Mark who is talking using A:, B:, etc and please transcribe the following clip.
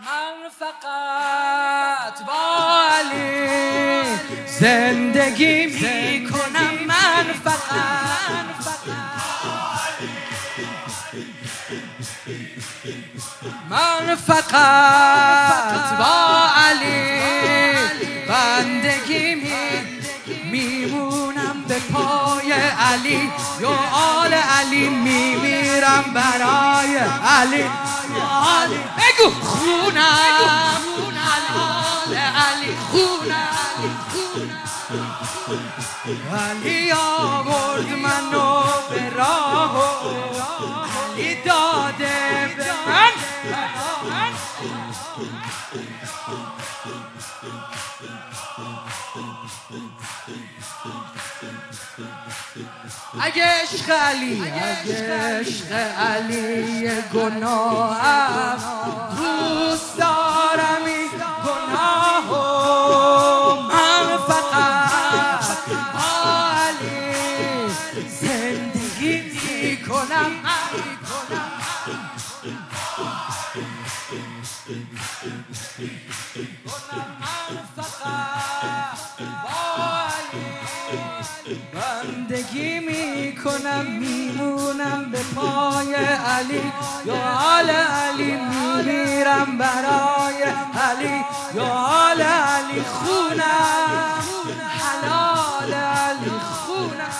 A: من فقط با علی زندگی می کنم من فقط. من فقط با علی بندگی میمونم به پای علی. یا آل علی میمیرم برای علی. بگو خونم آل علی خونم علی آورد منو به راه علی داده به من اگه عشق علی اگه عشق علی دوست دارم این گناه من فقط با علی زندگی می‌کنم من بندگی می‌کنم میمونم به پای علی. یا آل علی میمیرم برای علی. یا آل علی خونم حلال علی خونم.